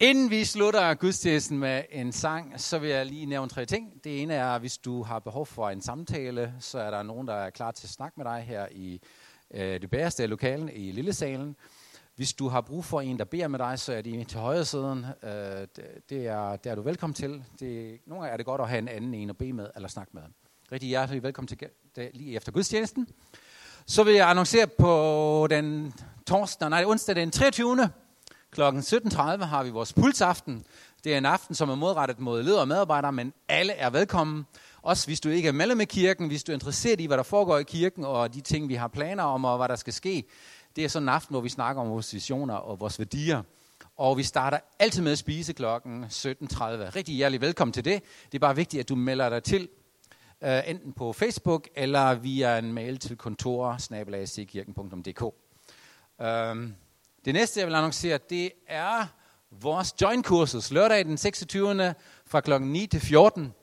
Inden vi slutter gudstjenesten med en sang, så vil jeg lige nævne tre ting. Det ene er, hvis du har behov for en samtale, så er der nogen, der er klar til at snakke med dig her i øh, det bagerste af lokalen i Lillesalen. Hvis du har brug for en, der beder med dig, så er de til højre siden. Øh, det, er, det er du velkommen til. Det, nogle gange er det godt at have en anden en at bede med eller snakke med. Rigtig hjertelig velkommen til det, lige efter gudstjenesten. Så vil jeg annoncere på den torsdag, nej, onsdag den 23. Kl. 17.30 har vi vores pulsaften. Det er en aften, som er modrettet mod ledere og medarbejdere, men alle er velkommen. Også hvis du ikke er medlem af kirken, hvis du er interesseret i, hvad der foregår i kirken, og de ting, vi har planer om, og hvad der skal ske. Det er sådan en aften, hvor vi snakker om vores visioner og vores værdier. Og vi starter altid med at spise klokken 17.30. Rigtig hjertelig velkommen til det. Det er bare vigtigt, at du melder dig til, uh, enten på Facebook eller via en mail til kontor Uh, det næste, jeg vil annoncere, det er vores join-kursus. Lørdag den 26. fra kl. 9 til 14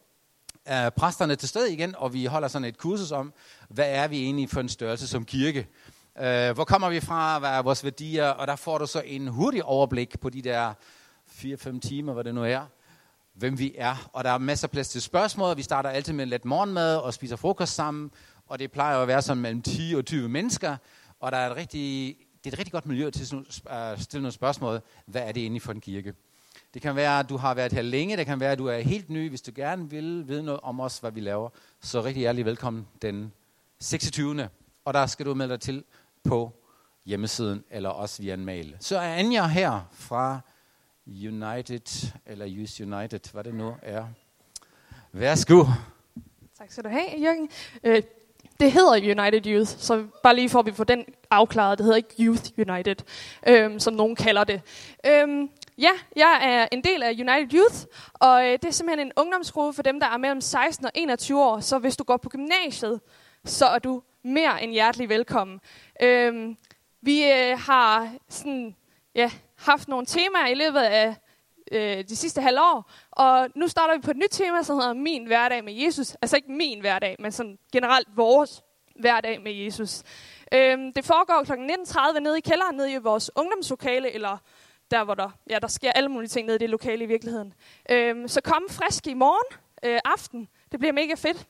er præsterne til stede igen, og vi holder sådan et kursus om, hvad er vi egentlig for en størrelse som kirke. Øh, hvor kommer vi fra? Hvad er vores værdier? Og der får du så en hurtig overblik på de der 4-5 timer, hvad det nu er, hvem vi er. Og der er masser af plads til spørgsmål. Vi starter altid med lidt morgenmad og spiser frokost sammen. Og det plejer at være sådan mellem 10 og 20 mennesker. Og der er et rigtig det er et rigtig godt miljø til at øh, stille nogle spørgsmål. Hvad er det egentlig for en kirke? Det kan være, at du har været her længe. Det kan være, at du er helt ny. Hvis du gerne vil vide noget om os, hvad vi laver, så rigtig hjertelig velkommen den 26. Og der skal du melde dig til på hjemmesiden, eller også via en mail. Så er Anja her fra United, eller Use United, hvad det nu er. Værsgo. Tak skal du have, Jørgen. Øh, det hedder United Youth, så bare lige for at vi får den afklaret. Det hedder ikke Youth United, øhm, som nogen kalder det. Øhm, ja, jeg er en del af United Youth, og øh, det er simpelthen en ungdomsgruppe for dem, der er mellem 16 og 21 år. Så hvis du går på gymnasiet, så er du mere end hjertelig velkommen. Øhm, vi øh, har sådan, ja, haft nogle temaer i løbet af øh, de sidste halve år. Og nu starter vi på et nyt tema, som hedder Min hverdag med Jesus. Altså ikke min hverdag, men sådan generelt vores hverdag med Jesus. Øhm, det foregår kl. 19.30 nede i kælderen, nede i vores ungdomslokale, eller der, hvor der, ja, der sker alle mulige ting nede i det lokale i virkeligheden. Øhm, så kom frisk i morgen øh, aften. Det bliver mega fedt.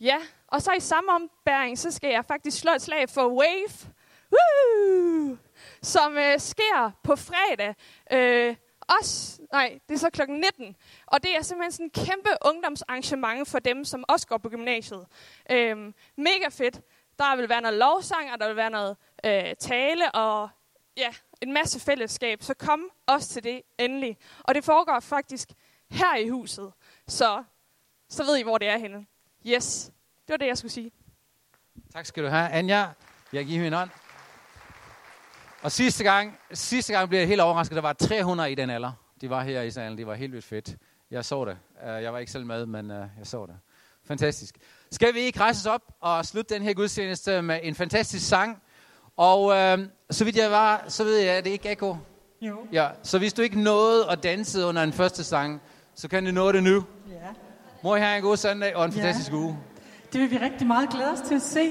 Ja, og så i samme ombæring, så skal jeg faktisk slå et slag for Wave. Woo! Som øh, sker på fredag. Øh, os. nej, det er så klokken 19. Og det er simpelthen sådan en kæmpe ungdomsarrangement for dem, som også går på gymnasiet. Øhm, mega fedt. Der vil være noget lovsang, og der vil være noget øh, tale, og ja, en masse fællesskab. Så kom også til det endelig. Og det foregår faktisk her i huset. Så, så ved I, hvor det er henne. Yes, det var det, jeg skulle sige. Tak skal du have, Anja. Jeg giver hende en hånd. Og sidste gang, sidste gang blev jeg helt overrasket. Der var 300 i den alder. De var her i salen. Det var helt vildt fedt. Jeg så det. Uh, jeg var ikke selv med, men uh, jeg så det. Fantastisk. Skal vi ikke rejse os op og slutte den her gudstjeneste med en fantastisk sang? Og uh, så vidt jeg var, så ved jeg, at det ikke er Eko. Jo. Ja, så hvis du ikke nåede at danse under den første sang, så kan du nå det nu. Ja. Må I have en god søndag og en fantastisk ja. uge. Det vil vi rigtig meget glæde os til at se.